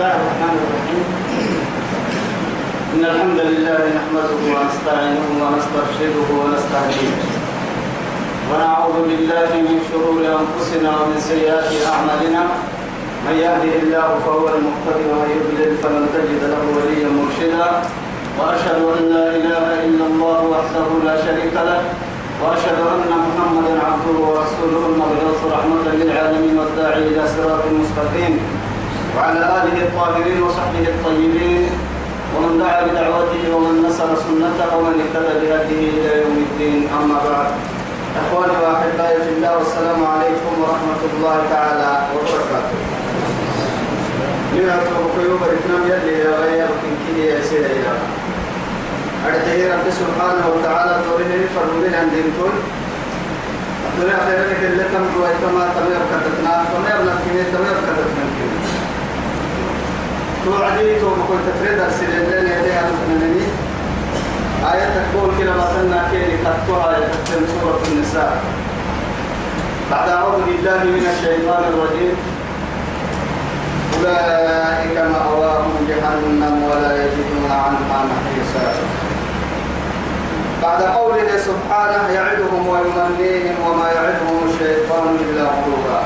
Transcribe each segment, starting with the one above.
الله الرحمن الرحيم. إن الحمد لله نحمده ونستعينه ونسترشده ونستهديه. ونعوذ بالله من شرور أنفسنا ومن سيئات أعمالنا. من يهده الله فهو المهتدي ومن يضلل فلن تجد له وليا مرشدا. وأشهد أن لا إله إلا الله وحده لا شريك له. وأشهد أن محمدا عبده ورسوله. المبعوث رحمة للعالمين والداعي إلى صراط مستقيم. وعلى آله الطاهرين وصحبه الطيبين ومن دعا بدعوته ومن نصر سنته ومن اهتدى بهديه إلى يوم الدين. أما بعد إخواني وأحبائي في الله والسلام عليكم ورحمة الله تعالى وبركاته. تبقى يوم الإثنام يلي يا غير كنكي يا سيدي أرجعي رب سبحانه وتعالى دوره فرمودين عن دينتون الدنيا خير لك اللي تم ويتما تمير كتتنا تمير نفكني تمير كتتنا توعدي تو كنت تريد أرسل لنا يديها تفننني آية تقول كلا مثلنا كيني قطوها يتكتن سورة النساء. بعد أعوذ بالله من الشيطان الرجيم. أولئك مأواهم جهنم ولا يجدون عنها محيصا. بعد قوله سبحانه يعدهم ويمنيهم وما يعدهم الشيطان إلا غرورا.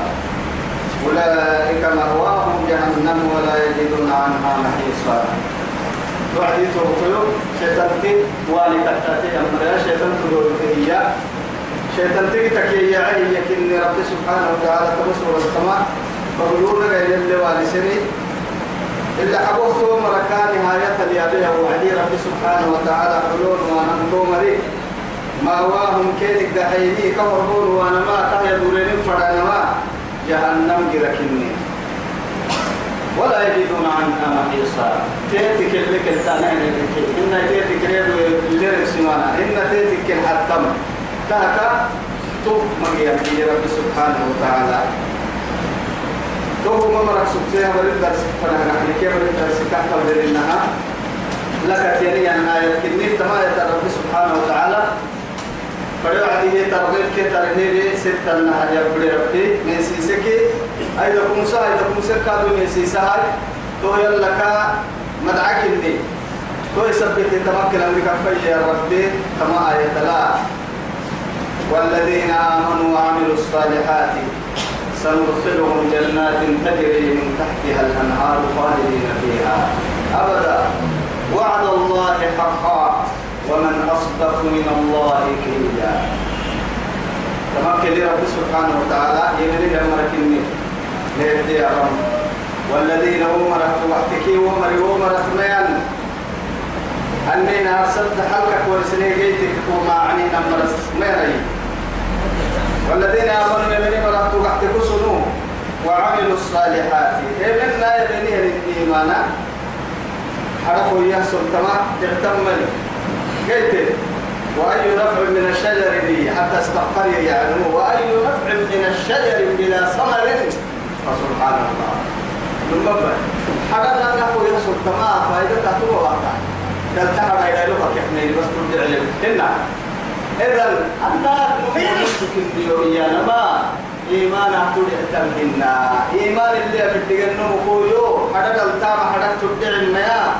أولئك مأواهم جهنم ولا يجدون عنها محيصا. وعدي توقيو شيطان تي والي كتاتي أمريا شيطان تدور هي شيطان تي تكي يعي يكن رب سبحانه وتعالى تبصر السماء فقلون غير اللي والي سني. إلا حبوه مركان نهاية اليابية وعدي رب سبحانه وتعالى حلول وأنا مري. ما واهم كيدك دحيني كوربون وأنا ما فرانا ما جهنم جركني ولا يجدون عنها محيصا تيتك كنت أنا إن تيتك اللي سمانا. إن تيتك الحتم تهكا تو مجيا رب سبحانه وتعالى. تو ما مرك سبتها بريد درس فنا نحن كيف بريد درس كحكم لنا لك تيني أن يمكنني تما رب سبحانه وتعالى. فلو عديه ترغيب كي ترغيب ستة النهار يا بدي ربي من سيسكي أيضا كمسا أيضا كمسا كادو من سيسا هاي تو يلك مدعك إني تو يثبت تمكن أمريكا في يا ربي كما آية لا. والذين آمنوا وعملوا الصالحات سندخلهم جنات تجري من تحتها الأنهار خالدين فيها. أبدا. وعد الله حقا. ومن أصدق من الله كيلا تمكن رب سبحانه وتعالى يمني أمرك إني ليدي يا رب. والذين أمرت وحتكي ومري ومرت ميان. أني أرسلت حلقك ورسلي جيتك وما عني نمرس ميري. والذين آمنوا يمني مرت وحتك سنو. وعملوا الصالحات. إمنا يبني الإيمان حرفوا يحصل تما تغتمل قلت وأي نفع من الشجر لي حتى استغفر يعني وأي نفع من الشجر بلا ثمر؟ فسبحان الله. من بابا لا نفع يحصل تما فإذا تطوع واقع دل تحر إلى لغة كحنين بس ترجع لهم هنا إذا أنت مؤمن بيوميانا ما إيمان أحتوج أتمهنا إيمان اللي أبدي أنه مقولو حدا التام حدا تبدع المياه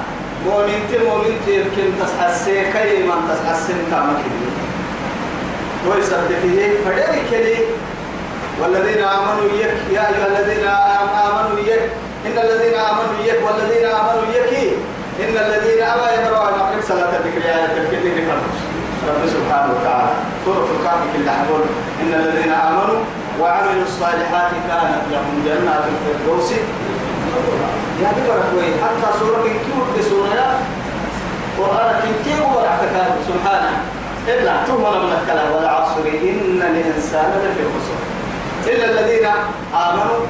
مؤمن تي مؤمن تي يمكن تسحسي كي من تسحسي كما كده. ويصدقه فدرك لي والذين آمنوا يك يا أيها الذين آمنوا يك إن الذين آمنوا يك والذين آمنوا يك إن الذين أما يمروا أن أقرب صلاة الذكر تذكر لي رب سبحانه وتعالى. سورة الكهف كل حول إن الذين آمنوا وعملوا الصالحات كانت لهم جنات الفردوس. يا ببرك حتى سورة كيوت بسورة قرآن كيوت ورحتك سبحانه. إلا تهمل من الكلام والعصر إن الإنسان لفي خسر. إلا الذين آمنوا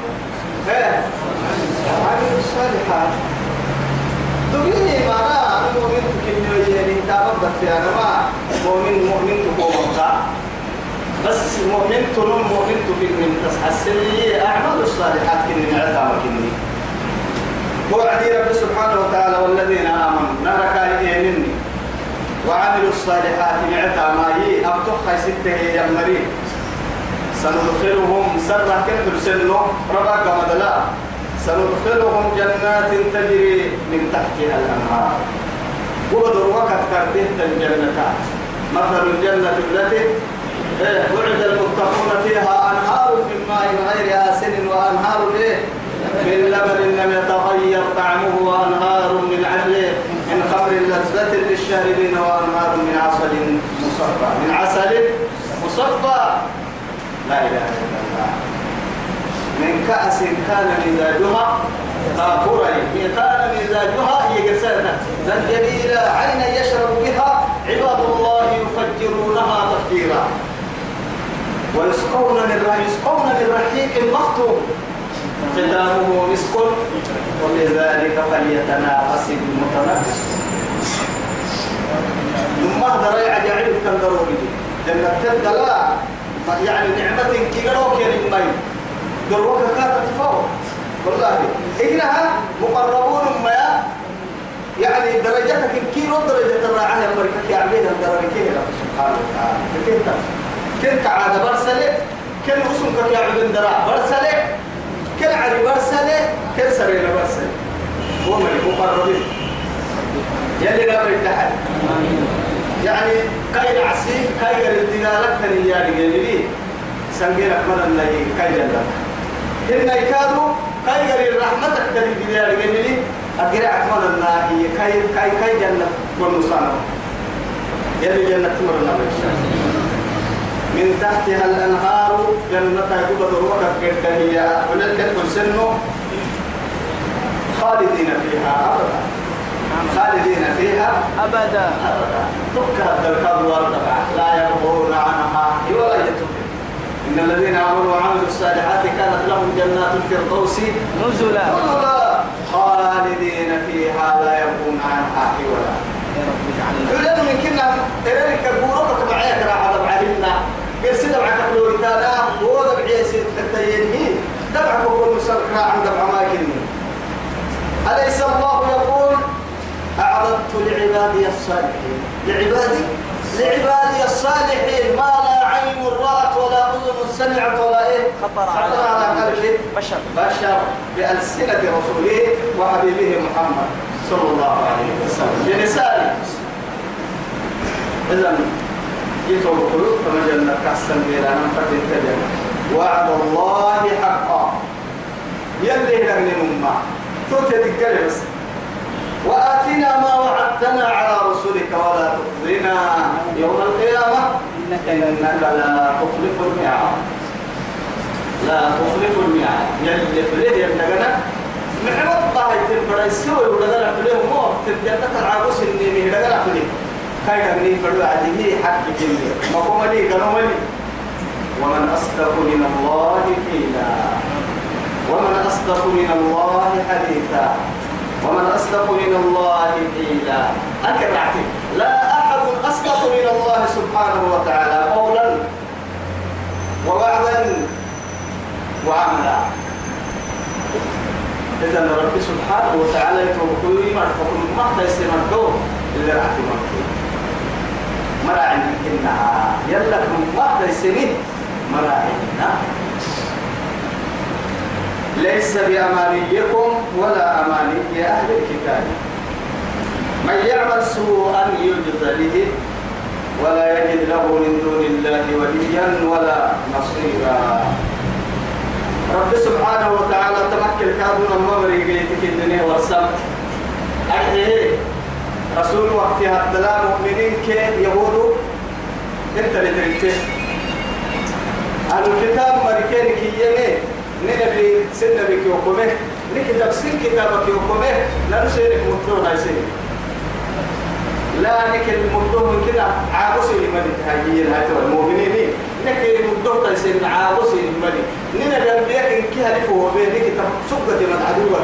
وعملوا الصالحات. دقيقة ما أنا مؤمن تكني يعني تابع في أنا ما مؤمن مؤمن تقوم بس مؤمن تنم مؤمن تكني تسحسن لي أعمال الصالحات كني نعتها كني وعدي رب سبحانه وتعالى والذين آمنوا. نرك يمني وعملوا الصالحات نعتها ما هي. أبتخ ستة يا مريم. سندخلهم سرة كنت سنو ربك مدلا سندخلهم جنات تجري من تحتها الأنهار. وبدر وقت كرته الجنة مثل الجنة التي إيه، وعد المتقون فيها أنهار من ماء غير آسن وأنهار إيه؟ من لبن لم يتغير طعمه وأنهار من عسل من خمر لذة للشاربين وأنهار من عسل مصفى. من عسل مصفى. لا إله إلا الله. من كأس كان مزاجها كافورا كان مزاجها هي جسدنا زنجبيل عين يشرب بها عباد الله يفجرونها تفجيرا. ويسقون من يسقون من رحيق مختوم. ختامه مسك وبذلك فليتنافس المتنافسون ثم عجائب كان ضروري جنة تدلا يعني نعمة كيلو كيلو مي دروك كانت تفاوت والله إنها مقربون ما يعني درجتك كيلو درجة الراعي أمريكا. يا عبيد الدرجة كيلو سبحانه وتعالى كيف كنت عاد برسلة كن اسمك يا عبد الدراع برسلة كن عري برسلة كن سرينا برسلة هو من مقربين يلي لا بيتحد يعني كاي عسيف كاي دينارك كان يعني جميلي. سنجير أحمد الله كاي جنة إن يكادوا كاي قريب رحمتك كان دينار جميلي. أقرأ أحمد الله كاي كاي كاي جنة ونصانا يلي جنة تمرنا بالشام من تحتها الأنهار جنة دروك كده هي ولكن كل سنه خالدين فيها أبدا. خالدين فيها أبدا. أبدا. تبكى الكاد والتبع لا يرضون عنها ولا يتوب إن الذين آمنوا وعملوا الصالحات كانت لهم جنات الفردوس نزلا. نزلا. خالدين فيها لا يبغون عنها حولا. يقول من كنا تريك كبورك معايا راح دبع قرس دبعك لو تانا هو دبع يسير تتيني دبعك هو مسكر عن دبع ما أليس الله يقول أعرضت لعبادي الصالحين؟ لعبادي؟ لعبادي الصالحين. ما لا عين رأت ولا أذن سمعت ولا إيه؟ خطر على قلب بشر. بشر. بألسنة رسوله وحبيبه محمد صلى الله عليه وسلم. بلسانه إذا جيتوا القلوب كما كحسن بلا نفرد التجنة وعد الله حقا. يلي لغني أمة توتي تتكلم بس. وآتنا ما وعدتنا على رسلك ولا تخزنا. يوم القيامة إنك لا تخلف الميعاد. لا تخلف الميعاد. يلي فليه يبنغنا محمد طه يتبرا يسوي ولا لا فليه مو تتعاوس إني لا لا فليه كاي دغني فلو عدي حق جني ما هو ملي كانوا ملي. ومن أصدق من الله قيلا. ومن أصدق من الله حديثا ومن أصدق من الله قيلا. أكرعتي لا أحد أصدق من الله سبحانه وتعالى قولا ووعدا وعملا. إذا رب سبحانه وتعالى يتوكل مرحبا ما تيسي مرحبا اللي رعتي مرحبا مراعي إنها يلا ما تيسي مراعي إنها ليس بأمانيكم ولا أماني أهل الكتاب. من يعمل سوءا يجزى به ولا يجد له من دون الله وليا ولا نصيرا. رب سبحانه وتعالى تمكن كادون الممر جيتك الدنيا والسمت أحيه رسول وقتها الدلاء مؤمنين كي يهود انت اللي تريته أهل الكتاب كي يمين. نبي سنة بك يوكمه نكتب سن كتابك يوكمه لا نسيرك مطلوب هاي لا نكل مطلوب من كده لمن هايين هاي تبع المؤمنين. نكل مطلوب تيسن عابس لمن ننا جنبيك إن كه لفه بين كتاب سبة من عدوك.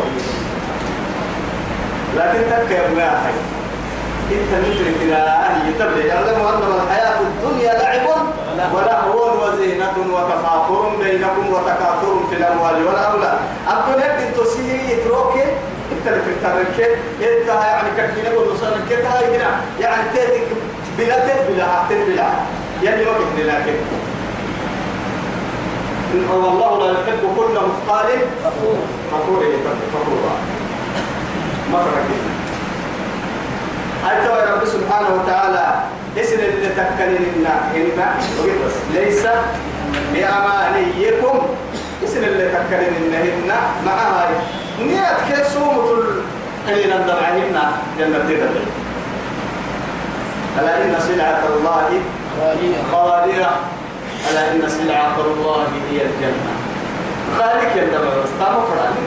لكن تكير ما هاي إنت مدرك إلى أهل تبلغ يعلم أن الحياة الدنيا لعب. ولهو وزينة وتفاخر بينكم وتكاثر في الأموال والأولاد. لك أنت تسيري تروكي أنت اللي تتركي أنت يعني كتير نقول نصر كتها يعني تيتك بلا تبلا بلا يعني ما كتير لكن والله لا يحب كل مثقال فخور. فخور إيه؟ ما فرق حتى رب سبحانه وتعالى اسم اللي بس ليس بأمانيكم اسم اللي تكلم إن معها نيات كسومة قليلا دمعهن جنة تدبر ألا إن سلعة الله غالية ألا إن سلعة الله هي الجنة خالك يندم واستام فراني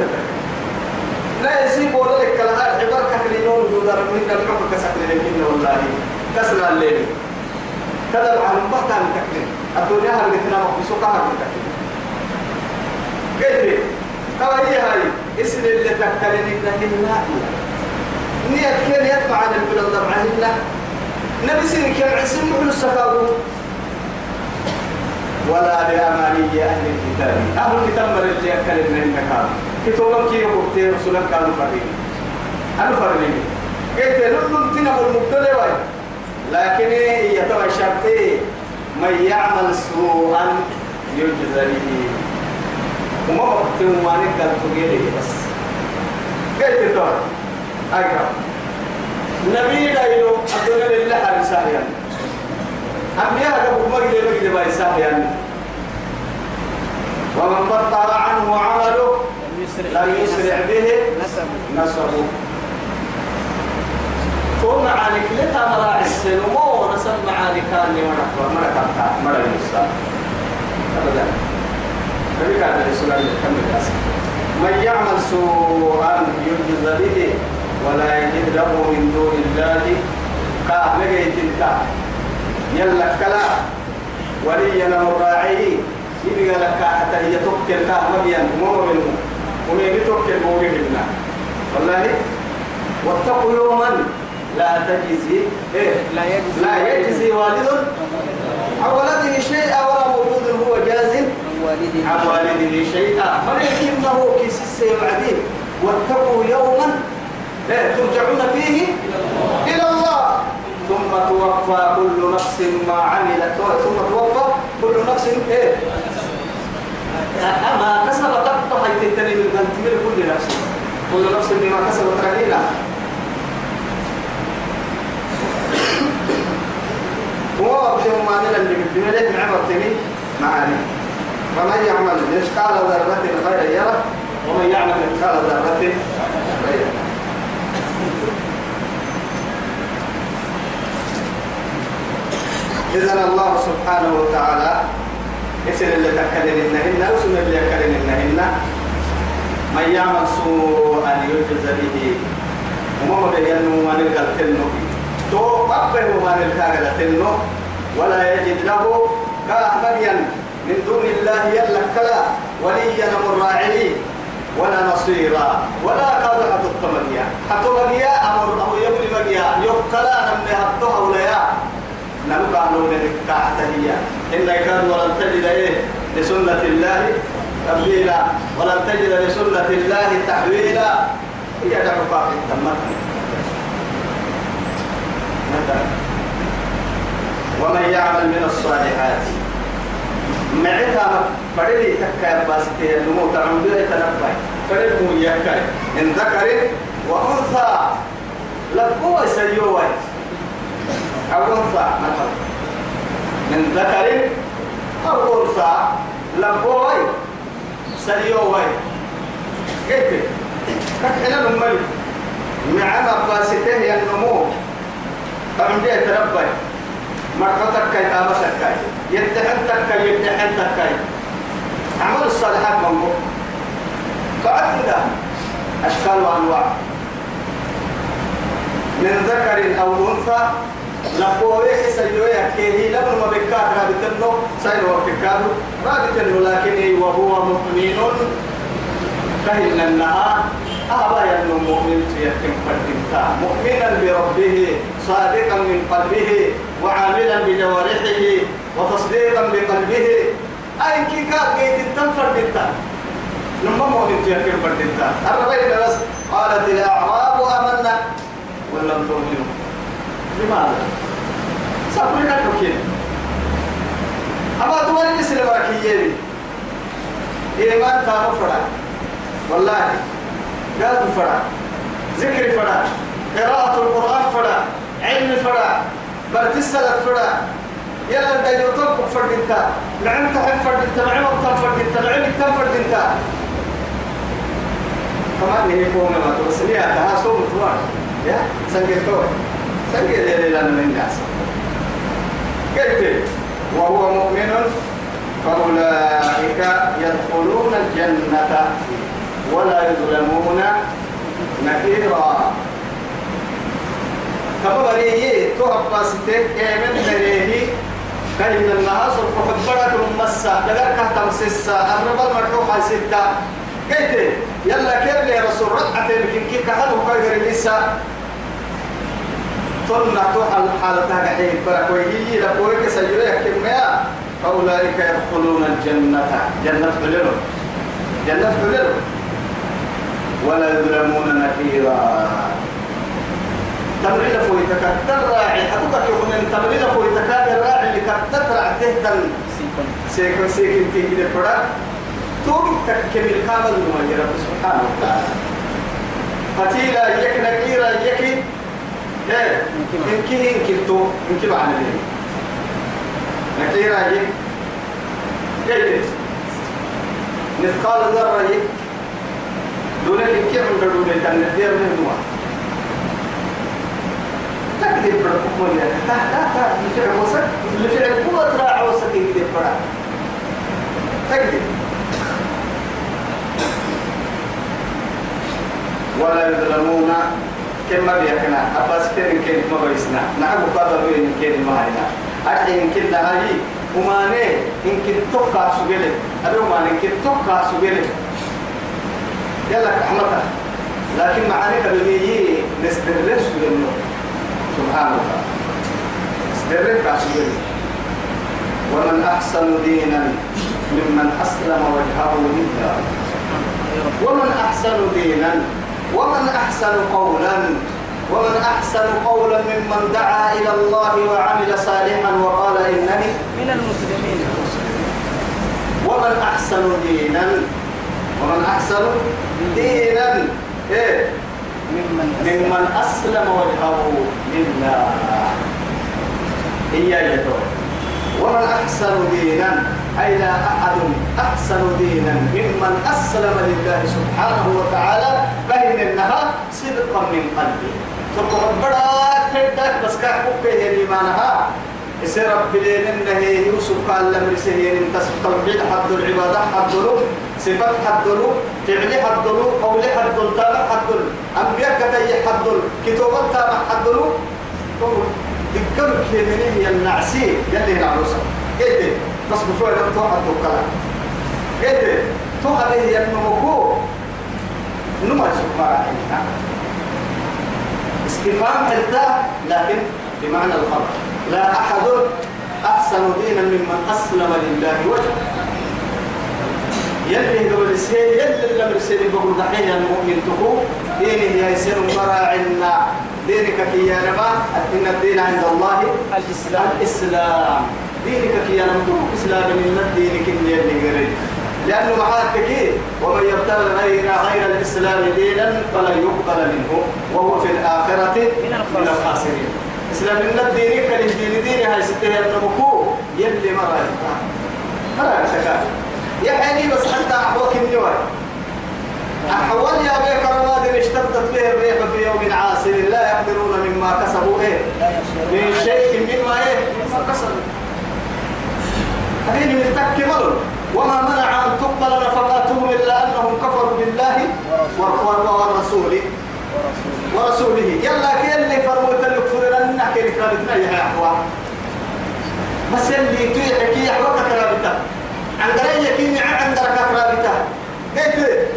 لا يسيب ولا لك الهار عبر كحلينون جودر من كسكن لكن والله. كسر الليل كذا عن بطن تكلم الدنيا هل قتنا مقصوقة هل تكلم قلت كما هي هاي اسم اللي تكلم إنه نية كان يتبع عن البلد ضبعهن نبي سن كم عسم محل السكاو ولا لأماني أهل الكتاب أهل الكتاب من اللي يكلم من المكان كتابهم كي يقول رسولا كانوا فرين أنا فرين قلت لهم تنا المبتلى واي لكن يتوى شرطي من يعمل سوءا يجزى به. وما وقت ما نقدر تقيله بس. قلت له أيها نبي قايلو الدنيا لله رسالة أنبياء قبل ما قد مجد باي ساهيا. ومن بطل عنه عمله لا يسرع به نسب نسبه. تو معانك لتا مراعي السن. ومو نسب معاني كان لي مرة مرة كان مرة يسا أبدا. نبي كان الرسول يكمل أسف من يعمل سوءا يجز به ولا يجد له من دون الله. كاه لقيت أنت. يلا كلا. ولينا مراعي يبقى لك حتى هي توكل كاه مبيان مو منه. ومن توكل بوريهن والله واتقوا يوما لا تجزي إيه؟ لا يجزي لا يجزي والد. عن ولده شيئا ولا مولود هو جاز. عن والده. شيئا ولكنه كيس السيوعدين واتقوا يوما إيه؟ ترجعون فيه إلى الله. ثم توفى كل نفس ما عملت. ثم توفى كل نفس إيه؟ ما كسبت تحت من كل نفس. كل نفس بما كسبت رهينة هو بشيء ما اللي بدنا له معبر تمي معاني. ومن يعمل مثقال ذرة خيرا يره ومن يعمل مثقال ذرة يره إذن الله سبحانه وتعالى اسم اللي تكلم إنهن اسم اللي يكلم إنهن من يعمل سوءا يجز به. وما بينه ما نلقى تنو تو أبه ما نلقى تنو ولا يجد له كأحمديا من دون الله يلا كلا وليا مراعي ولا نصيرا. ولا قادرة التمنيا حتى مجيا أمر أو يبني مجيا يقتلا نمني حتى ولا نبقى نقول لك هي. إن كان ولن تجد إيه؟ لسنة الله تبديلا. ولن تجد لسنة الله تحويلا. هي دعوة تمت مثلا ومن يعمل من الصالحات. معتها فريدي تكا باستي النمو تعمدوا يتنبه فريد مو يكاي. إن ذكر وأنثى. لقوة سيوه أو أنثى مثلا. من ذكر أو أنثى. لبوي سريوي قلت كحنا نملي. نعم باسته يا النمو. دي تربي مرقتك كي تابسك كي يتحنتك كي يتحنتك كي عمل الصالحات منبو فعدد أشكال وأنواع. من ذكر أو أنثى لقوه سيوية كيه لبن ما بكات رابطنه سير وككادو رابطنه لكن وهو مؤمن. كهن النهار أبا ينو مؤمن يكن فردمتا مؤمنا بربه. صادقا من قلبه وعاملا بجوارحه وتصديقا بقلبه. أي كي كاد جيت تم فردمتا لما مؤمن يكن فردمتا الربيع بس قالت الأعراب آمنا ولم تؤمنوا. لماذا؟ سأقول كيف أما دوار مثل بركية إيمان كانوا فرع. والله قالوا فرع. ذكر فرع. قراءة القرآن فرع. علم فرع برتسلت فرا. يلا دا يوتوب فردينتا نعم تحب فردينتا نعم تحب فردينتا نعم تحب فردينتا كمان نهي قوم ما توصلي هذا سوم توان يا سنجد تو سنجد اللي لنا من الناس كيف وهو مؤمن فأولئك يدخلون الجنة ولا يظلمون نكيرا. كبري تهب باستيك كامل مريه كاين من النهار صرف حبرك المسا يلا كيف لي رسول رقعة يمكن كي كهل وكاير لسا تلنا توحى الحالة تاقعين برك ويجي لقويك سجلة كمية. فأولئك يدخلون الجنة. ولا يظلمون نكيرا. تمرين فوي تكتر راعي حقوقك يقول ان تمرين فوي تكاد الراعي اللي كتر تهتن سيكون سيكون تيجي للفرق توقي تكمل كامل ما رب سبحانه وتعالى. فتيلا يك نكيرا يك إيه؟ يمكن يمكن تو يمكن معنى ليه نكيرا يك إيه مثقال ذرة يك دونك يمكن عند دونك تنذير من نوع تكذب تا تا لفعل وسك يكذب ولا يظلمون كما بيكنا. أباس كين كين ما بيسنا. نعم قادر بين كين ما هينا. أكيد كنا هاي وما نه إن كن توقع سجله أبي وما نه كن توقع سجله يلا كحمتها لكن معاني كبيرة نستدرس سجله سبحان الله استدرك ومن أحسن دينا ممن أسلم وجهه لله. ومن أحسن دينا ومن أحسن قولا ومن أحسن قولا ممن دعا إلى الله وعمل صالحا وقال إنني من المسلمين. ومن أحسن دينا ومن أحسن دينا. إيه؟ ممن أسلم. وجهه لله. هي يدور ومن أحسن دينا؟ أي لا أحد أحسن دينا. ممن أسلم لله سبحانه وتعالى بين النهار صدقا من قلبه. ثم ربنا تدك بس كحبك هي الإيمانها يصير رب لين إنه يوسف قال لم يسهين إنت توحيد حد العبادة حد صفات حد له فعل حد له قول حد له تابع حد له. أنبياء كتي حد له. كتابات تابع حد له. ذكرك من هي النعسي؟ يلي نعرسها قلت بس بفوق لم توحد الكلام قلت توحد هي النمكو نمر سبحانه استفهام حتى لكن بمعنى الخبر. لا أحد أحسن دينا ممن أسلم لله وجهه. يلي قبل السيد يلي لم السيد بقول دحين المؤمن تقو دينه يسير مراعنا دينك كي ما إن الدين عند الله الإسلام. الإسلام. دينك كي نمتوك إسلام من دينك اللي قريب. لأنه معاك كي ومن يبتغي غير غير الإسلام دينا فلا يقبل منه وهو في الآخرة من الخاسرين. إسلام من الدين كان الدين دين هاي ستة النبكو يلي مرة مرة شكا يا حيني بس حتى أحوك النوع أحوال يا بيك رواد اشتدت به الريح في يوم عاصر لا يقدرون مما كسبوا. إيه؟ من شيء مما إيه؟ مما كسبوا. هذه من تكمل وما منع أن تقبل نفقاتهم إلا أنهم كفروا بالله والرسول. ورسوله. يلا كي اللي فرموت اللي كفر لنا كي كرابتنا يا أحوال بس اللي كي يحوك كرابتها عن قرية كي نعم عن دركة كرابتها قلت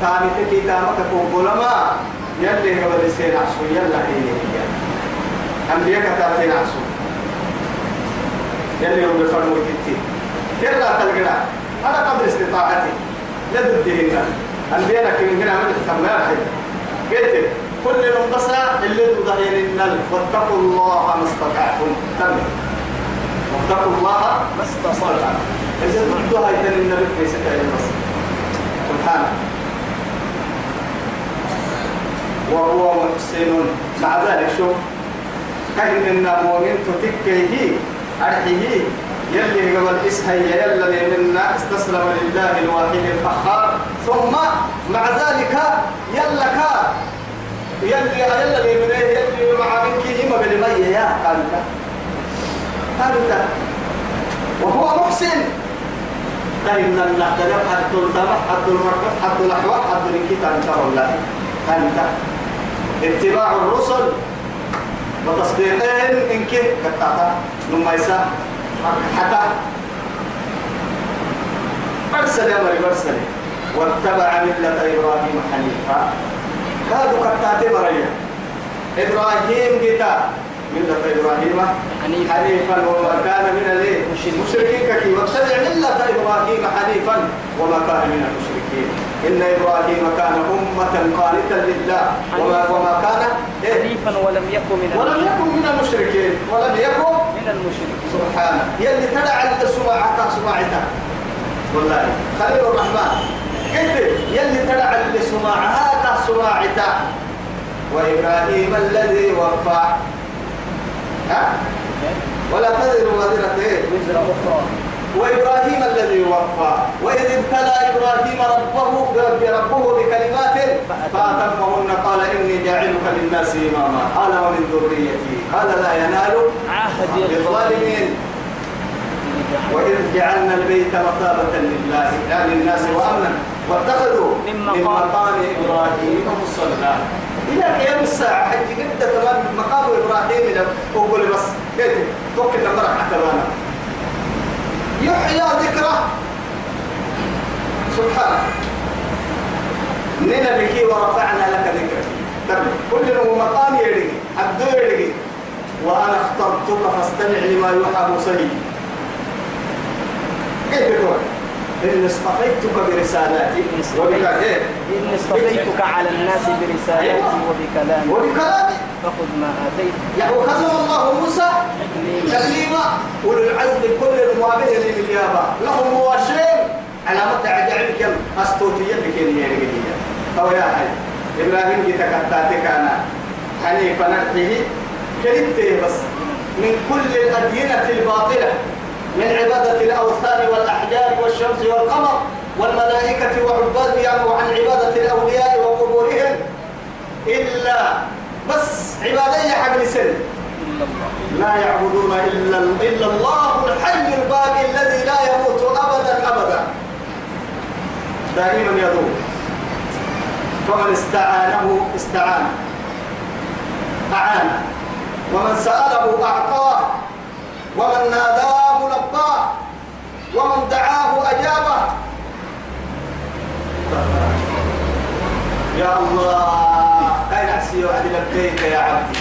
تاني تكي تامك كوبولا ما يلي قبل السين عصو يلا هي هي أنبياء كتابتين عصو يلي هم بفرموا كتير كلا تلقنا أنا قدر استطاعتي لددهن أنبياء كم هنا من التمام قلت كل من بس اللي تضحين النل واتقوا الله ما استطعتم تم واتقوا الله ما استطعتم إذا ضدها يتن النبي ليس بس سبحانه وهو محسن. مع ذلك شوف كهن النمومين تتكيه أرحيه يلي قبل إسهي يلي منا استسلم لله الواحد القهار ثم مع ذلك يلك يلي يلي من يلي مع منك إما بالمية يا قالت قالت وهو محسن. فإن النهتلف حد الدمع حد المرفق حد الأحوال حد الكتاب ترى الله. قالت اتباع الرسل وتصديقهم إنك كتاتا. نما يسا حتى أرسل يا مري أرسل. واتبع ملة إبراهيم حنيفا. هذا كتاتي مريم. إبراهيم جتا ملة إبراهيم. حنيفا. حنيفا وما كان من المشركين كي واتبع ملة إبراهيم حنيفا وما كان من المشركين. إن إبراهيم كان أمة قانتا لله. وما وما كان إيه؟ حنيفا ولم يكن من ولم يكن من المشركين. ولم يكن من المشركين. سبحانه. يلي تدعى لسماعك سماعتك والله. خليل الرحمن. قلت يلي تدعى لسماعها سماعتك وإبراهيم الذي وفى. ها ولا تذر وزرة إيه؟ وزر أخرى. وإبراهيم الذي وفى وإذ ابتلى إبراهيم ربه ربه بكلمات فأتمهن قال إني جاعلك للناس إماما. قال ومن ذريتي. قال لا ينال عهد للظالمين وإذ جعلنا البيت مثابة لله لا للناس وأمنا. واتخذوا من مقام- إبراهيم مصلى. إلى قيام الساعة حج جدا كمان أقول بس كيف توكل نمرك حتى بانا يحيى ذكره. سبحانه ننا بكي ورفعنا لك ذكرك ترى كل مقام يرجي عبد يرجي وأنا اخترتك فاستمع لما يوحى موسى كيف تقول إن اصطفيتك برسالاتي. وبك إيه؟ إني اصطفيتك على الناس برسالاتي وبكلامي. وبكلامي. فخذ ما آتيت. يعني وكلم الله موسى تكليما أولي العزم كل الموابه اللي باليابا لهم مواشين. على متى عجعلك أستوتيا بكين يرجعية أو يا هاي إبراهيم جيت كتاتك أنا حنيفا نرحيه كلمته بس. من كل الأدينة الباطلة. من عبادة الأوثان والأحجار والشمس والقمر. والملائكة وعبادها وعن عبادة الأولياء وقبورهم. إلا بس. عبادية حق سن. لا يعبدون إلا إلا الله الحي الباقي الذي لا يموت أبدا أبدا. دائما يدور فمن استعانه استعان. أعانه ومن سأله أعطاه. ومن ناداه لباه ومن دعاه أجابه. يا الله. أين أحسي وعد لبيك يا عبدي.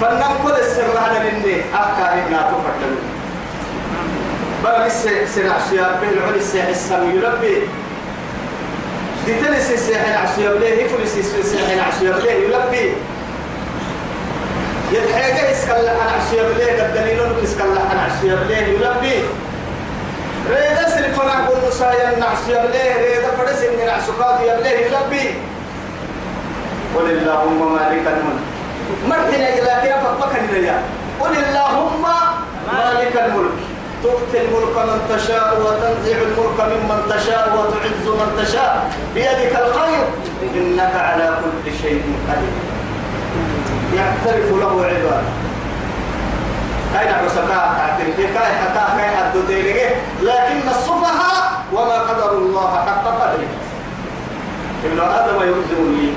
فنان كل السر على مني. أحكى إبنا تفكر بل لسه سنع سياب به العلي السيح السم يلبي دي تلس السيح العسياب ليه يفلس السيح العسياب ليه يلبي يتحيق يسكال عن عسياب ليه قد دليلون يسكال عن عسياب ليه يلبي ريد أسر فنا كل نسايا نعسياب ليه ريد فرس من عسكات يبليه يلبي قل اللهم مالك الملك. مرحنا إلى كيف فقنا يا قل اللهم مالك الملك. تؤتي الملك من تشاء وتنزع الملك ممن تشاء وتعز من تشاء. بيدك الخير. إنك على كل شيء قدير. يعترف له عباده. أين عسكاء تعترف؟ كاي حتى كاي حد لكن السفهاء وما قدر الله حق قدره. ابن آدم يلزمني.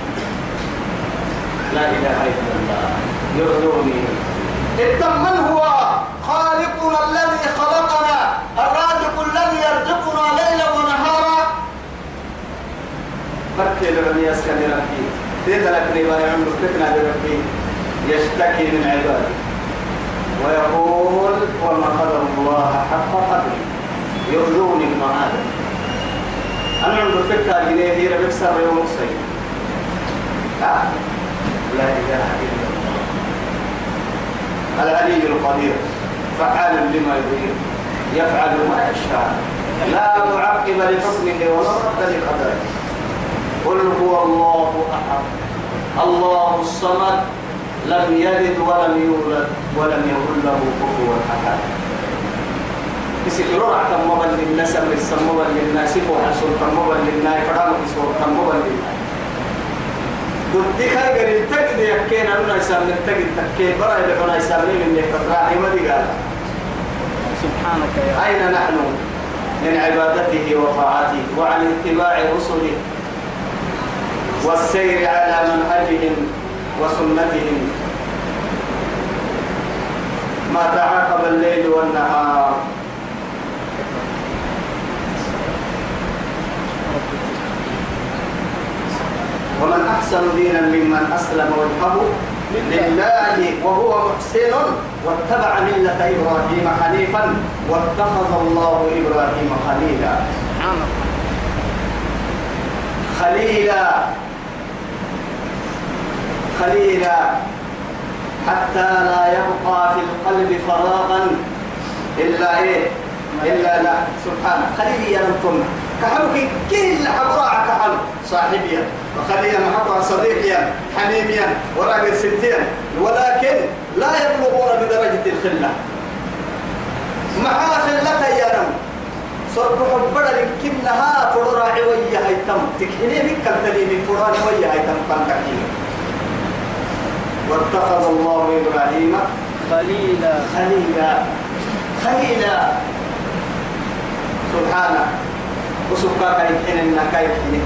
لا إله إلا الله. يرضوني اتم من هو؟ خالقنا الذي خلقنا. الرازق الذي يرزقنا ليلا ونهارا. مركي لمن يسكن ربي. تيت لك ما يعمل فتنة لربي. يشتكي من عباده ويقول وما قدر الله حق قدره. ابن آدم. أنا عند الفكرة جنيه هي ربك سر يوم الصيف لا إله إلا الله. العلي القدير فعال لما يريد يفعل ما يشاء. لا معقب لحكمه ولا رد لقدره. قل هو الله أحد. الله الصمد لم يلد ولم يولد ولم يكن له كفوا أحد. بسكرور عتم مبل للناس الرسم مبل للناس وحسن مبل للناس فرام بسور مبل للناس ضدك هاي التجد يكين أنا يسام التجد تكين برا إذا كنا يسامين من يكتراعي ما دي قال سبحانك يا أين نحن من عبادته وطاعته وعن اتباع رسله والسير على منهجهم وسنتهم ما تعاقب الليل والنهار ومن أحسن دينا ممن أسلم وجهه لله وهو محسن واتبع ملة إبراهيم حنيفا واتخذ الله إبراهيم خليلا. خليلا. خليلا. حتى لا يبقى في القلب فراغا إلا إيه؟ إلا لا. سبحانه خليل يا لم كحلك كل حبراء كحل صاحبيا وخليا محبا صديقيا حميميا وراجل ستيا ولكن لا يبلغون بدرجة الخلة. مع خلة يا نم صرف حبنا لكنها فرورا عوية هيتم. تكهني بك الدليل فرورا عوية هيتم فانتكين واتخذ الله إبراهيم خليلا. خليلا. خليلا. سبحانه. وسبحانه كايحين إنها كايحين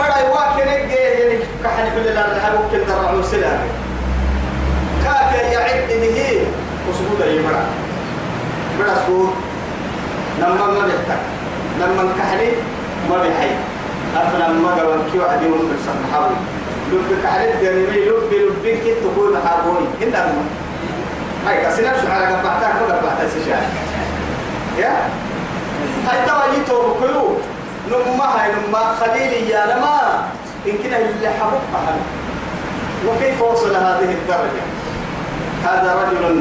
بڑا يواكن يعني كحن كل اللي رحب كل درع سلا كاك يعد نهي وسبودا يبرع بڑا سبود لما ما بيحتك لما كحني ما بيحي أفنى ما قبل كيو عدي من الصحابي لب كحني دنيمي لب لب كي تقول حابوني. هنا هاي كسينا شو على قبعتك ما قبعتك سجاد يا؟ هاي تواجي تو كلو نما هاي نما. خليلي يا لما. إن كنا اللي حبوب أهل. وكيف وصل هذه الدرجة؟ هذا رجل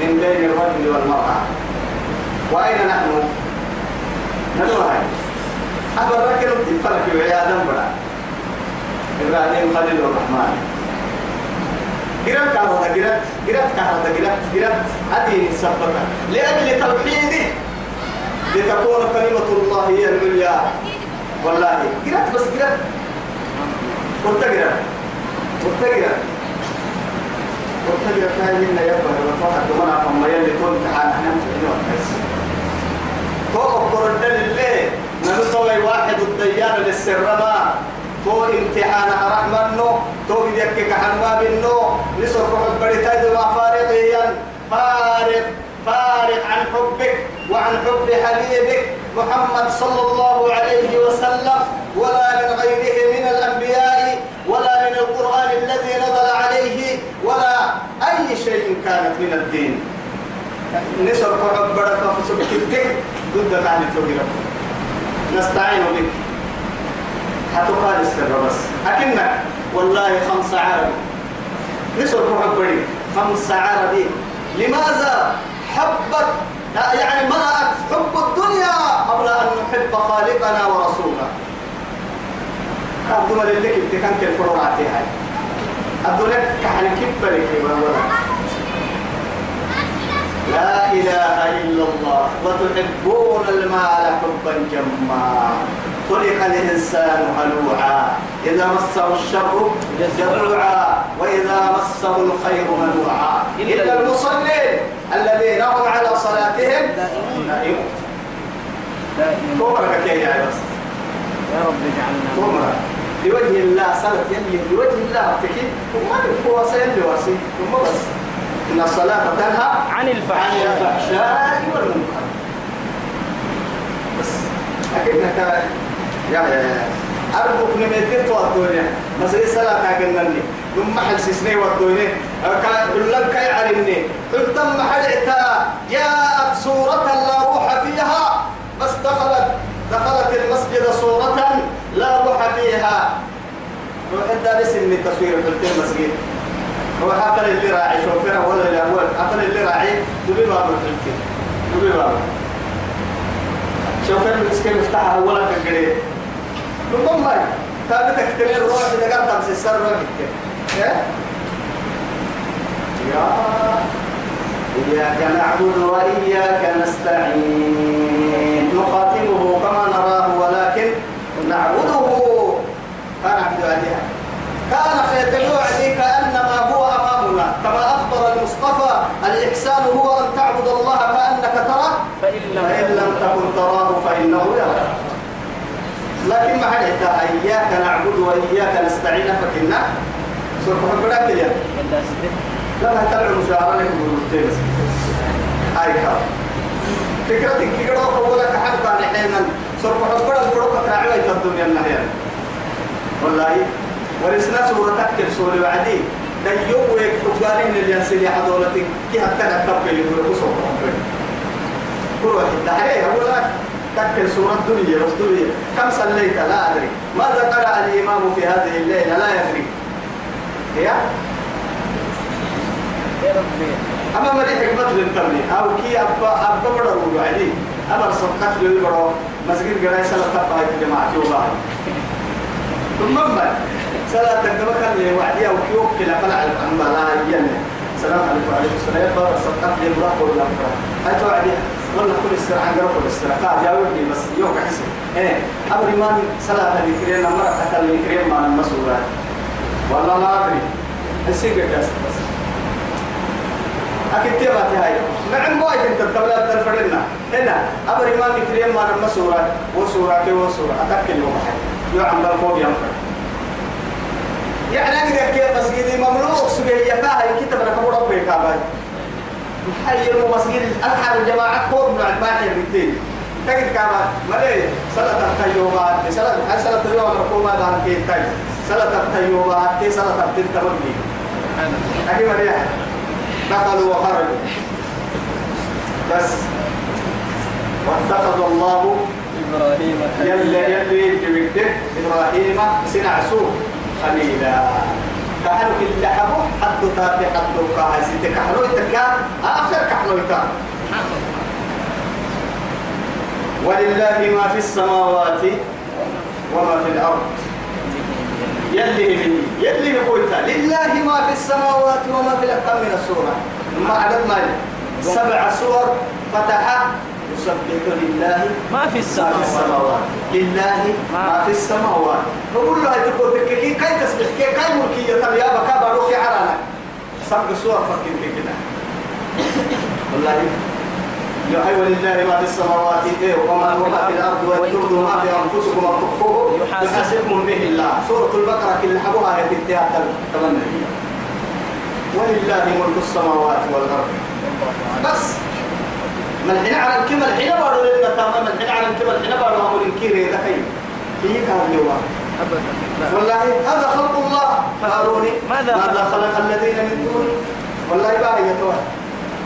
من بين الرجل والمرأة. وأين نحن؟ نحن هاي. أبا الرجل تفرق وعيادا بلا إبراهيم خليل الرحمن. قرأت كهرباء قرأت. قرأت كهرباء قرأت. قرأت. هذه سببة لأجل توحيده. لتكون كلمة الله هي العليا. والله. قرأت بس قرأت. قلت قرأت قلت قرأت قلت قرأت هاي هنا يبقى وتوحد دمنا فما يلي تون تعال أحنا متعين وكيس تو أقول لله ننطوي واحد الديان للسرما تو امتحان رحمنو تو بديك كحما بنو نسر روح بريتاي ما فارغيا فارغ فارغ عن حبك. وعن حب حبيبك محمد صلى الله عليه وسلم ولا من غيره من الأنبياء ولا من القرآن الذي نزل عليه ولا أي شيء كانت من الدين. نسر حب برك فسبكتك ضد عن توجيرك نستعين بك. حتقال السر بس. أكنك والله خمس عربي نسر بري خمس عربي لماذا حبت يعني منعت حب الدنيا قبل أن نحب خالقنا ورسوله أبدو لك كان كيف فرعتي هاي. أبدو لك كحن كبرك لا إله إلا الله وتحبون المال حبا جما. خلق الإنسان هلوعا. إذا مسه الشر جزوعا. وإذا مسه الخير منوعا. إلا المصلين. الذين هم على صلاتهم دائمون كبرك كي يا بس يا رب اجعلنا. لوجه الله صلاة يلي لوجه الله تكيد وما هو سيلي واسي ثم بس. إن الصلاة تنهى عن عن الفحشاء الفحشاء والمنكر. بس. أكيد نكا يا يا أربك نميتين تو الدنيا بس إيه صلاة كأنني ثم حل سسني والدنيا كان لك يعلمني قلت تم حلعتها جاءت سورة لا روح فيها بس دخلت دخلت المسجد سورة فيها. وإنت بس إني تصوير قلت المسجد. هو حفل اللي راعي شوفنا ولا الأول حفل اللي راعي دبي بابا قلت دبي بابا شوفنا المسكين مفتاحها ولا كان قريب ربما تابتك تلين روح إذا قال تمسي السر روح إيه؟ يا إياك نعبد وإياك نستعين. نخاطبه كما نراه ولكن نعبده عليها كان خير وعدي كأنما هو أمامنا. كما أخبر المصطفى الإحسان هو أن تعبد الله كأنك تراه. فإن لم تكن تراه فإنه يراك. لكن ما حدث إياك نعبد وإياك نستعين. فكنا سورة إلا ستة لا لا تبع مشاعرة لك بس هاي كار فكرتك كده حد كان حينا سورة حبنا الفرق كراعي الدنيا النهاية. والله ورسنا سورة تكتب سورة وعدي دا يوم ويك حقانين اللي ينسل حضولتك كي حتى نتبقى يقول لك سورة حبنا كل واحد عليه أقول لك تكتب سورة الدنيا بس دنيا كم صليت؟ لا أدري. ماذا قرأ الإمام في هذه الليلة؟ لا يدري. هي؟ أما مري حكمة للتمني أو كي أبا أبا بڑا رو علي أما صدقت لي بڑا مسجد جراي سلا تبع الجماعة والله ثم ما سلا تقدم كان لي وعدي أو كيو كلا فلا على الأنبا لا يجنن السلام عليكم وعليكم السلام بارك صدقت لي بڑا قول لك هاي توعدي والله كل السر عن جرب كل السر قاعد جاوبني بس يوم حسن إيه. أبري ما سلا تذكرين مرة تكلم كريم مع المسؤولات والله ما أدري. السيجر بس بس. أكيد تبغى هاي. نعم وايد أنت تبلا تلفرنا هنا أبري ما مكريم ما نما سورة وسورة وسورة أتأكل يوم يوم بالقوم ينفر يعني أنا كيف مسجدي مملوك سجى يكاه الكتاب أنا كبر ربي كاباي حي المسجد الأحد الجماعة قوم من الباحر بالتين تجد كما ملي سلطة التيوبات سلطة سلطة اليوم ركوما دان كي تاي. سلطة التيوبات كي سلطة التين تبني. أكيد مريح دخلوا وخرجوا. بس. واتخذ الله إبراهيم يلي يلي جبته إبراهيم سنع سوء خليلا. كحلو كل حبو حد تاتي حد وقاها سيدي كحلو آخر كحلو ولله ما في السماوات وما في الأرض. يلي من يلي قلت. لله ما في السماوات وما في الأرض. من السورة. ما عدد ما سبع سور فتح يسبح لله ما في ما في السماوات. لله ما في السماوات. فقول له تقول لك كي تسبح؟ كي كاي ملكية؟ يا بكا باروك عرانا سبع سور فكين كده. والله. يا أيها لله ما في السماوات إيه؟ وما وما في الأرض. وإن تبدوا ما في أنفسكم أو تخفوه يحاسب- يحاسبكم به الله. سورة البقرة كل حبوها هي تنتهي تمنى. ولله ملك السماوات والأرض. بس. ما الحين على الكلمة الحين بارو لنا تمام. ما الحين على الكلمة الحين بارو أمر الكيري ده هي أبدا. لا. والله هذا خلق الله. فأروني ماذا؟ ماذا خلق؟ الذين من دونه والله بقى يتوه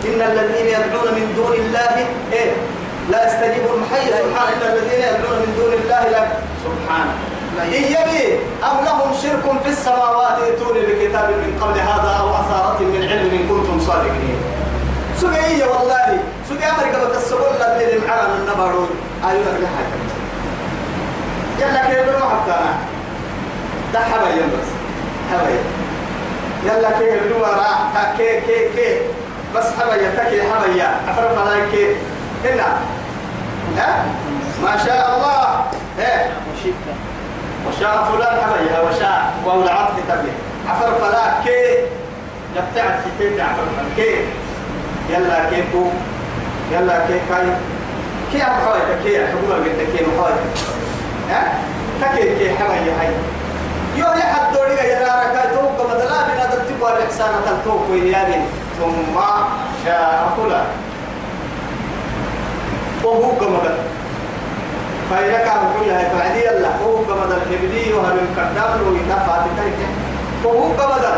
إن الذين يدعون من دون الله إيه؟ لا يستجيبون. حي سبحان إن الذين يدعون من دون الله لا. سبحان. إن يبي أم لهم شرك في السماوات ائتوني بكتاب من قبل هذا أو أثارة من علم إن كنتم صادقين. سجية والله. سجي أمريكا بتسبول الذين معنا النبارون أيوة لك حاجة. يلا كيف بنو حتى ده حبايا بس. حبايا يلا كيف بنو راح كي كي كي. بس حبايا تكي حبايا أفرق عليك كي هنا. ها؟ ما شاء الله. إيه؟ وشاء فلان حبايا وشاء. وهو العطف تبلي عفر فلا كي يبتعد في كي عفر فلا كي يلا كيكو يلا كي كاي؟ كي حوالي كي حبوبة قلت كي محوالي ها؟ تكي كي حبايا هاي يو يا حد دوري يا رارك توك بدلا بنا تتبوا الإحسان تلتوك ويابي ثم شاء فلان. وهو كمدل فإذا كان كلها فعدي الله وهو كمدل حبلي وهل الكردام لو يتفع تترك وهو كمدل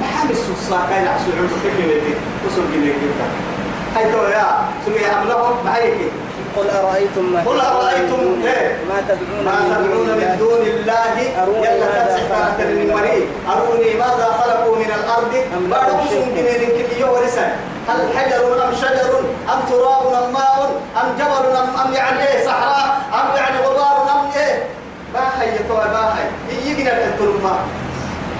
محل السوسة كاين عسول عمس كيف وصل جنيه كده هاي تو يا سمي أملهم معيك قل أرأيتم ما قل أرأيتم إيه؟ ما تدعون ما تدعون من دون الله؟ أروني يلا ماذا خلقوا أروني ماذا خلقوا من الأرض؟ بعد جنين كل يوم ورسن هل حجر أم شجر؟ أم تراب أم ماء؟ أم جبل أم أم يعني إيه؟ صحراء؟ أم يعني غبار أم إيه؟ ما هي تو ما هي يجينا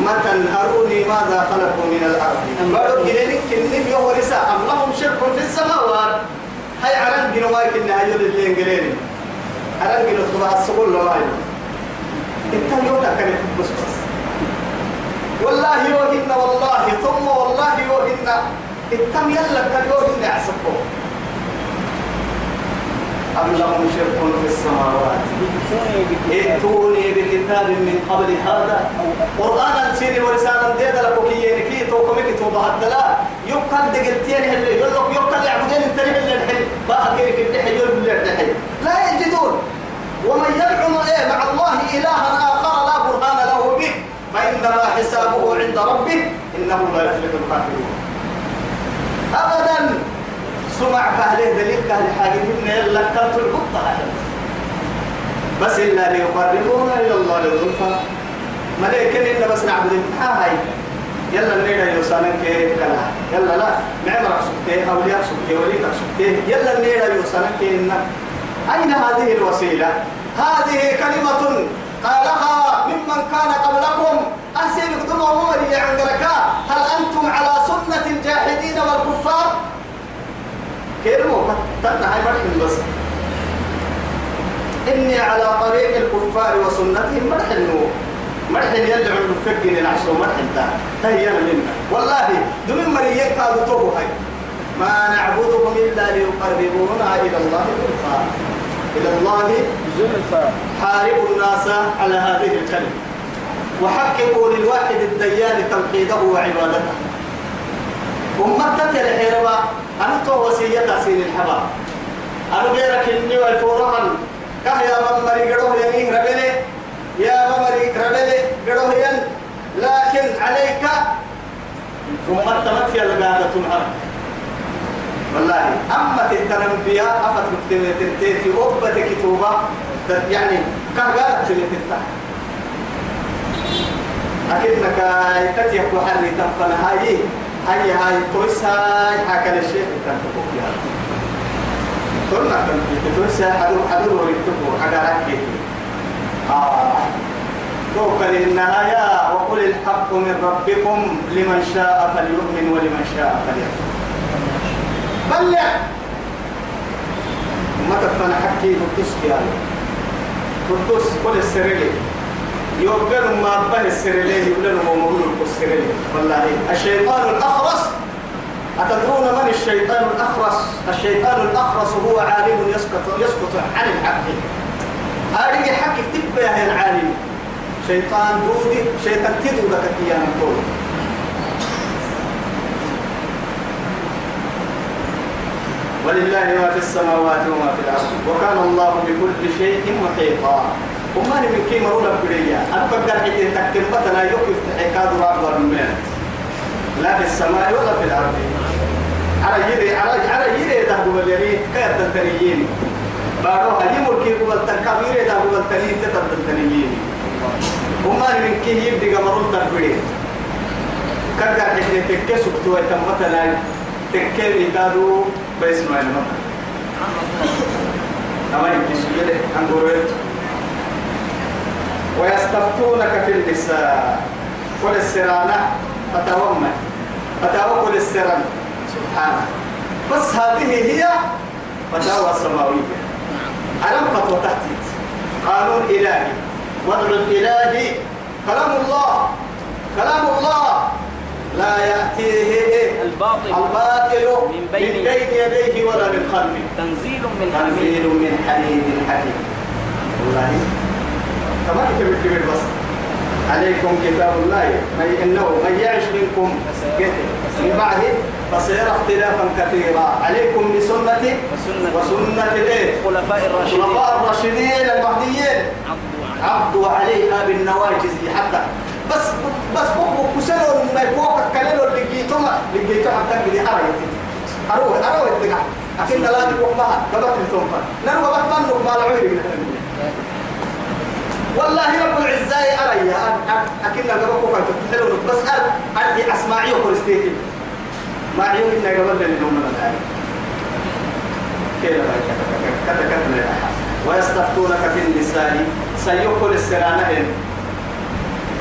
متى أروني ماذا خلقوا من الأرض؟ بارو جنينك كنين يورسا أم لهم شرك في السماوات؟ هاي عرن جنواي كنا هاي اللي انجليني عرن جنو تبع السبول لواي إنت يوتا كان بس بس. والله يوهن والله ثم والله يوهن. التم يلا كان يوهن عسبه أم لهم شرك في السماوات؟ ائتوني بكتاب من قبل هذا. قرآن سيري ورسالة ديدا لك كي كي توكم كي توبا الدلا يقال دقلتين اللي يقول يقال يعبدين التريح اللي الحين بقى كيرك الدحي يقول الدحي لا يجدون. ومن يدعو إيه مع الله إلها آخر لا برهان له به. فإنما حسابه عند ربه إنه لا يفلح الكافرون. أبدا. سمع كهله دليل حاجة من يلا كانت القطة بس إلا ليقربونا إلى الله للظلفة ملائكة إن بس نعبد ها هاي. يلا نريد يوسانا كي كلا. يلا لا معمرك سكتي أولياء سكتي وليك سكتي يلا نريد يوسانا كي إن أين هذه الوسيلة؟ هذه كلمة قالها ممن كان قبلكم. أحسن يقدم أموري عند ركاء هل أنتم على سنة الجاحدين والكفار؟ كيرمو تنا هاي مرحن بس. إني على طريق الكفار وسنتهم مرحن مرحن يدعو المفكر العشر مرحن تا تهيا منا والله دون مريك قالوا توبوا هاي. ما نعبدهم إلا ليقربونا إلى الله زلفى إلى الله زلفى. حاربوا الناس على هذه الكلمة. وحققوا للواحد الديان توحيده وعبادته. أمتك الحربة أنا تو وسيلة سين الحباب أنا غيرك إني والفوران. كه يا ممري قدوه يمين ربلي يا ممري ربلي قدوه ين لكن عليك أمت تمت يا لقادة تنهر والله أما التنبياء أفت مكتبة تنتيتي أبت كتوبة يعني كه قالت تنتيتي أكنك تتيك وحري تنفن هاي هاي هاي هاي حكى الشيخ تنتبه فيها تويس هاي حدو حدو وريتبه حكى ركي آه. توكل النهاية وقل الحق من ربكم لمن شاء فليؤمن ولمن شاء فليكفر. بلع ما تفنى حكي قدس يا قدس كل السريلي. يوكل ما به السرلين يقول لهم مولود السرلين والله الشيطان الأخرس. أتدرون من الشيطان الأخرس؟ الشيطان الأخرس هو عالم يسقط يسقط عن الحق هذه حق يا العالم شيطان دودي شيطان تدو لك يا نقول ولله ما في السماوات وما في الأرض. وكان الله بكل شيء محيطا. وما من كي مرونا بريا بقدر حتى تكتم بطنا يوقف تحكاد رابط من لا في السماء ولا في الأرض. على يري على على يري ده هو اللي كيف تنتريين باروها يمر كي قبل تكبير ده هو التنين تتنتريين وما من كي يبدي قمرون تبري كذا حتى تكسب توي تمتنا تكلي كادو باسمه المطر أما يمكن سجده أنقرأت ويستفتونك في النساء قل السرانة فتومن. فتوى قل السران سبحانه بس هذه هي فتاوى سماوية ألم فتوى تحتيت قانون إلهي. وضع الإلهي. كلام الله. كلام الله. لا يأتيه الباطل. الباطل من من بين يديه ولا من خلفه. تنزيل من تنزيل حميد من حميد حكيم والله كما كتب الكبير بس. عليكم كتاب الله. من إنه من يعش منكم. من بعد فسيرى اختلافا كثيرا. عليكم بسنتي وسنة؟ الخلفاء الراشدين. الخلفاء الراشدين المهديين. عضوا عليها بالنواجذ حتى. بس بس بوكو كسلوا ما يكوك كللوا اللي جيتوا اللي جيتوا حتى تقع لكن لا تقوم بها. قبل التوفى نرى قبل من ما العير والله رب العزة أكيد قبل كوكا فتحلو بس أرجع أسمعي وكرستيتي ما عيون إننا قبل لنهم من الآن. كيف كذا كذا ويستفتونك في النساء. سيقول السرانة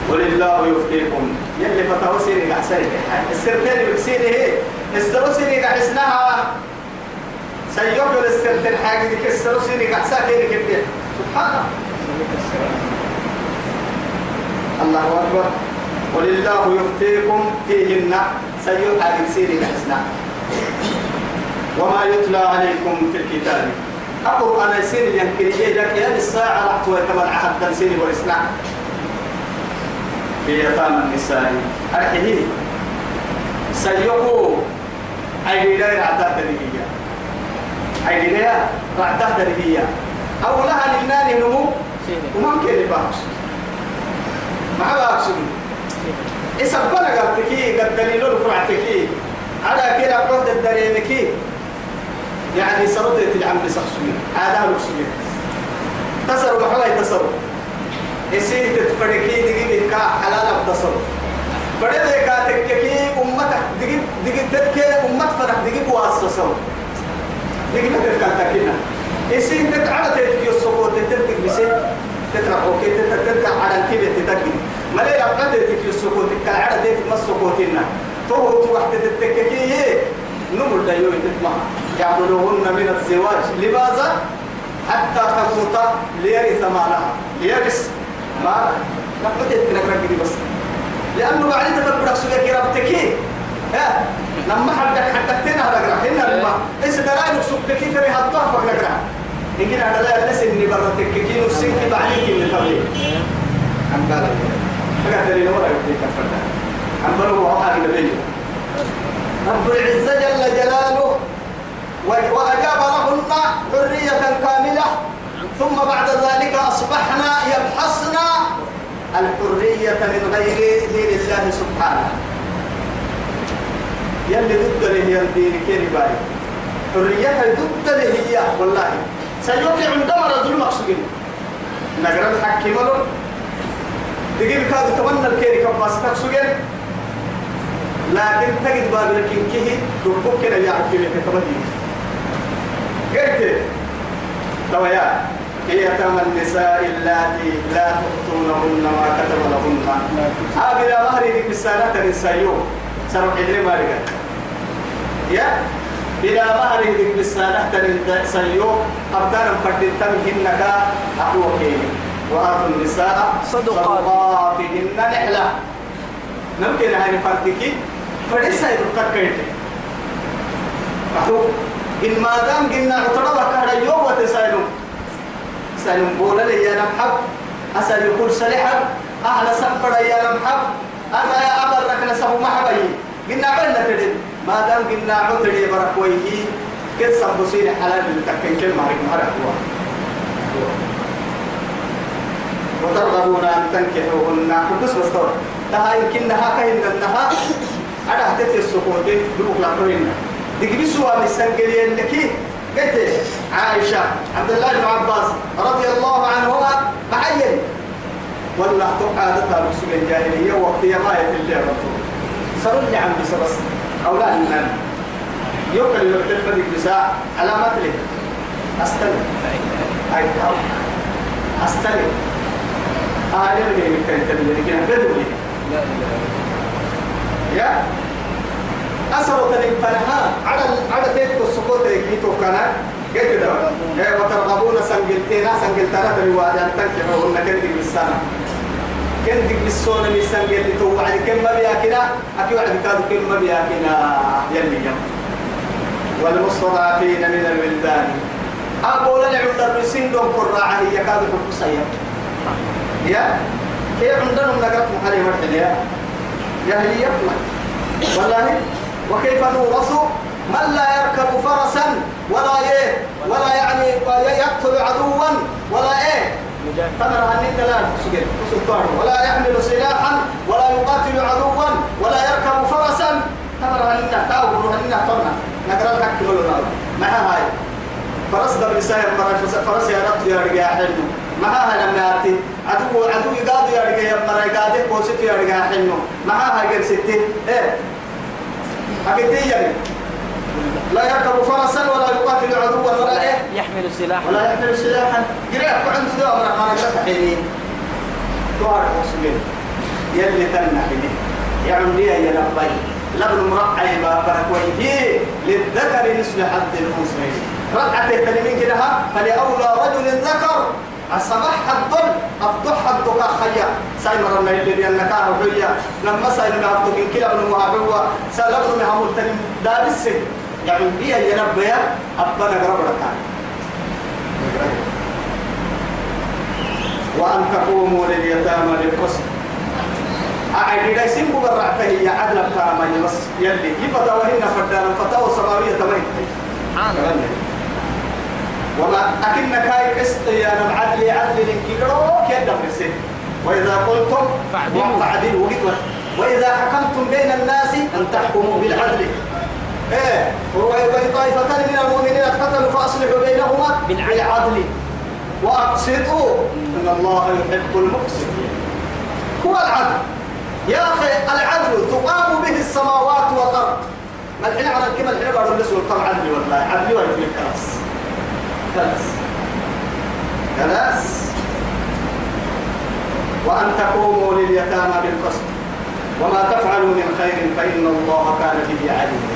ولله يفتيكم. يلي فتاو سيري قحسري السرتين بكسيري هي. السرو سيري قحسناها سيقول السرتين حاجة ديك السرو سيري قحسا كيري كبير سبحان الله. الله أكبر. ولله يفتيكم فيهن سيقول حاجة سيري قحسناها وما يتلى عليكم في الكتاب. أقول أنا سيري ينكري لك يا الساعة رحت ويتمر عهد سيري ورسنا في يتامى النساء. أرحيه سيقو لا رعدات أي لا رعدات درجية أو لها للنان نمو. وممكن يباكس ما باكسون إسبنا قبتكي قد دليل القرعتكي على كده قد الدريمكي يعني سردت العم بسخسوية هذا لكسوية تصروا محلا يتصروا يصير تتفرقي دقيقة كا حلال بتصروا فرد كا تككي أمتك دقيق دقيق تتكي أمت فرق دقيق واسسوا دقيق تتكا تكينا يصير تتعرى تتكي الصفوت تتكي بسي تترقوا كي تتكي على كيف تتكي ملي لقد تتكي الصفوت تتكي تتكي مصفوتنا تو توحد تتكي نمر دايو تتمع. يعملوهن من الزواج. لماذا؟ حتى تموت ليرث مالها. ليرث مالها. لقد تتنكرك بس. لأنه بعد تتبرك سوية ربتك ها؟ لما حدك حدك تنا هذا هنا لما إيش دلائل سوق كيف ري هالطه فقنا كنا هذا لا لسه إني برتك كي نسيك بعدين من تبلي عم بالك فقط دليل ولا يبدي كفرنا عم بلو وحاجة نبيه رب العزة جل جلاله وأجاب لهن حرية كاملة. ثم بعد ذلك أصبحنا يبحثنا الحرية من غير دين الله سبحانه. يلي ضد هي الدين كيري باي حرية ضد هي والله. سيوقع عندما رجل مقصود نقرأ الحكي ملو دقيق كاد تمنى الكيري كباس تقصد لكن تجد باب لكن كه دبوك كده يعرف كيف تبدي قلت تويا يتامى النساء اللاتي لا تؤتونهن ما كتب لهن. هذه مهر بالسنة النساء سرق إدري ما يا بلا مهر بالسنة النساء أبدان فردين تمهنك أخوكين وآتوا النساء صدقاتهن نحلة. ممكن هاي فردك فليس يتذكرت إن ما دام قلنا عطرة كهر يوم وتسألون سألون بولا لي يا نمحب. أسأل يقول سلحب أهل سبر يا نمحب. أنا يا أبر لك نسبه محبي قلنا عبنا تدين ما دام قلنا عطرة بركويه كد سبسين حلال بتكين كل مهرك مهرك هو. وترغبون أن تنكحوهن. حدث بس تها يمكن نها كهن نها أنا هتتي السكوت دوك لا توين دقي سوا مسنجلي لك قلت عائشة عبد الله بن عباس رضي الله عنهما معين. ولا عادتها بسوق الجاهلية وقت ما سرد لي عن بس بس. أولاد النان يوكل يوكل بدك بساعة علامات لك أستلم أي أستلم آه ليه ليه كان تبي لكن بدو يا؟ أسرة الفنها على على تيتك السقوط كان قلت ده يا وترغبون سنجلتنا سنجلتنا بالوادي أن تنكحوهن كندك بالسنة. كندك بالسونة من سنجل تو بعد كم ما بياكنا أكيد بعد كادو كم ما بياكنا يلي يم والمستضعفين من الولدان. أقول أنا عند الرسين دون قراعة هي كادو حب يا؟ كيف عندنا نقرأ محلي مرحلة جاهلية والله وكيف نورث من لا يركب فرسا ولا إيه ولا يعني يقتل عدوا ولا إيه؟ تمر هنين لا سلطان ولا يحمل سلاحا ولا يقاتل عدوا ولا يركب فرسا تمر هنين تاو هنين تمر نقرأ الحق ولا ما هاي فرس دبل ساير فرس يا رب يا رجال حلو ما هاي لما يأتي عدو عدو يقاد يا رجال مرة يقاد كوسيت يا رجال حلو ما هاي غير ستة إيه أكيد يعني لا يركب فرسا ولا يقاتل عدوا ولا إيه؟ يحمل سلاحا. ولا يحمل سلاحا. قرأت عنده دواء من ما نقرأ حيني توار مسلم. يلي تنح يعني لي يا ربي؟ لبن مرعي بابك ويه للذكر مثل حد الأنثيين رقعة التلمين كده فلأولى رجل ذكر الصباح الضل أفضح الضكا خيا. سايمر الله اللي بيانك هويا لما سايمر أفضح من كلا من مهابوا سالبن مهامل تلم دارس يعني بيا يا رب يا أبنا قرب لك وأن تقوموا لليتامى بالقسط. أعيد لي سين مبرعته يا عدل بتاما يمس. يلي كيف توهن فدان فتاو سماوية تمين وما أكن كاي قسط يا نم عدل عدل لنكيرو كيدا بسين وإذا قلتم فاعدلوا. فاعدلوا وإذا حكمتم بين الناس أن تحكموا بالعدل. إيه وإن طائفتان من المؤمنين اقتتلوا فأصلحوا بينهما بالعدل. وأقسطوا. إن الله يحب المقسطين. هو العدل. يا أخي العدل تقام به السماوات والأرض. ما الحين على الكلمة الحين بعد النسوة طبعا عدل والله؟ عدل ولا في كلاس كلاس وأن تقوموا لليتامى بالقسط. وما تفعلوا من خير فإن الله كان به عليما.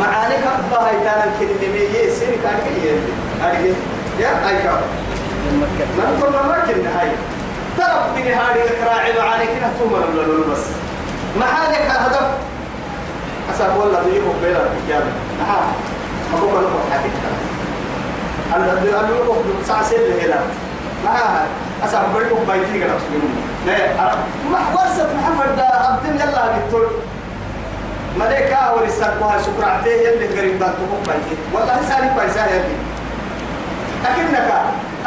معانيك أبا هيتانا الكلمة يسير كان يلي. يا ما كنا ما كنا هاي. ترى من هذه الكراعي معاني كنا ولا بس. معاني هدف. أسأل والله ضيقوا بين الرجال. نعم. ما هو كنا لو كنت ساعة سير هنا ما أسأل بريكم بايتي كنا لا ما ورثة محمد ده أبتن يلا بتقول ملكا ورثة شكرا عليه يلي قريب ده تقوم بايتي والله سالي بايسا يلي أكنك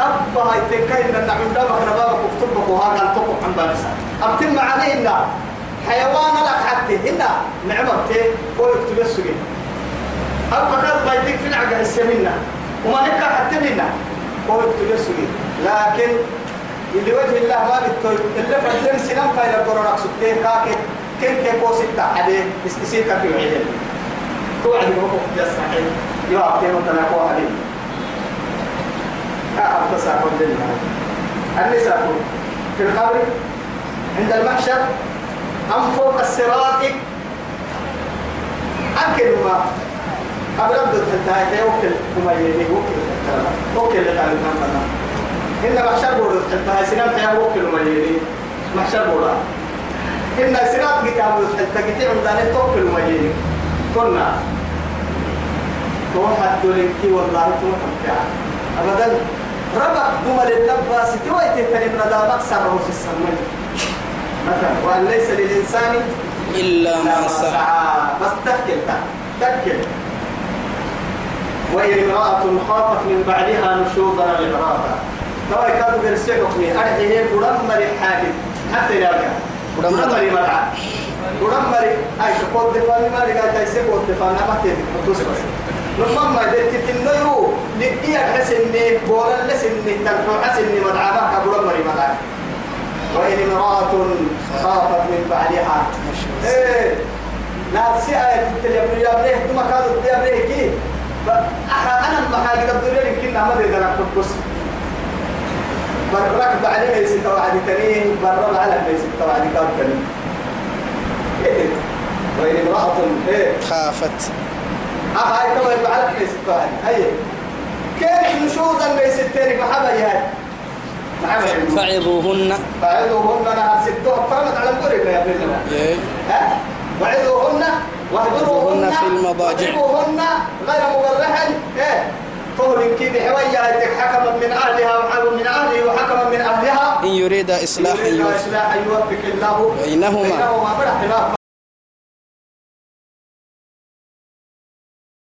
أبا هاي تكاين أن نعم دابك نبابك اكتبك وهذا التقوم عن بارسا أبتن معاني إنا حيوان لك حتى هنا نعمتي هو يكتب السجن أبا كان بايتك في العقل السمينة وما نكا حتى هو يكتب السجن لكن اللي وجه الله ما بتقول اللي فردين سنم فايل القرآن سبتين كاكي كن كي ستة حدي استسير كاكي وعيدين توعد بحقوق يسحي يوعد كيما تناقوا عليه أعرف تساقط لله النساء في القبر عند المحشر أم فوق الصراط؟ أكل ما أبرد التنتهي وكل وما يلي وكل وكل اللي قال لنا إن محشر بورد التنتهي سنام تيا وكل وما يلي. محشر بورد. إن سنات كتاب التنتهي عندنا توكل وما يلي. كنا. توحد دولنكي والله توحد أبدا ربك دمر اللباس تويت تنم ردا مكسر رؤوس السماء. مثلا وأن ليس للإنسان إلا ما سعى. بس تكل تكل وإن امرأة خافت من بعدها نشوزا لعراضا توا كانوا بيرسلوا أرحيه قرمر حاجب حتى يرجع قرمر. قرمر مرعى قرمر أي شقود دفان ما رجع تيسي قود دفان ما تيجي بس بس نفهم ما دلت تنيرو لقيا حسني بولا لسني تنفع حسني مدعمة كبر مري مدعم وإن امرأة خافت من بعدها. إيه. ناسي آية تلي يا بنيه ثم كانوا يا بنيه كي؟ أنا ما حاجة الدنيا يمكن ما أدري أنا كنت بس برك بعد ما يصير واحد تاني برا على يصير واحد كاب تاني وإن امرأة إيه؟ خافت. آه هاي كما يفعل في ستة هاي. كيف نشوزا بيس التاني محبا يهاي محبا فعظوهن. فعظوهن نهار ستة. فرمت على القرب يا ابن الله. إيه. ها؟ وعظوهن واهجروهن في المضاجع. واضربوهن غير مبرح إيه؟ طول كي بحوية حكما من أهلها وحكما من أهله وحكما من أهلها. إن يريد إصلاحا يريد يوفق. الله. بينهما.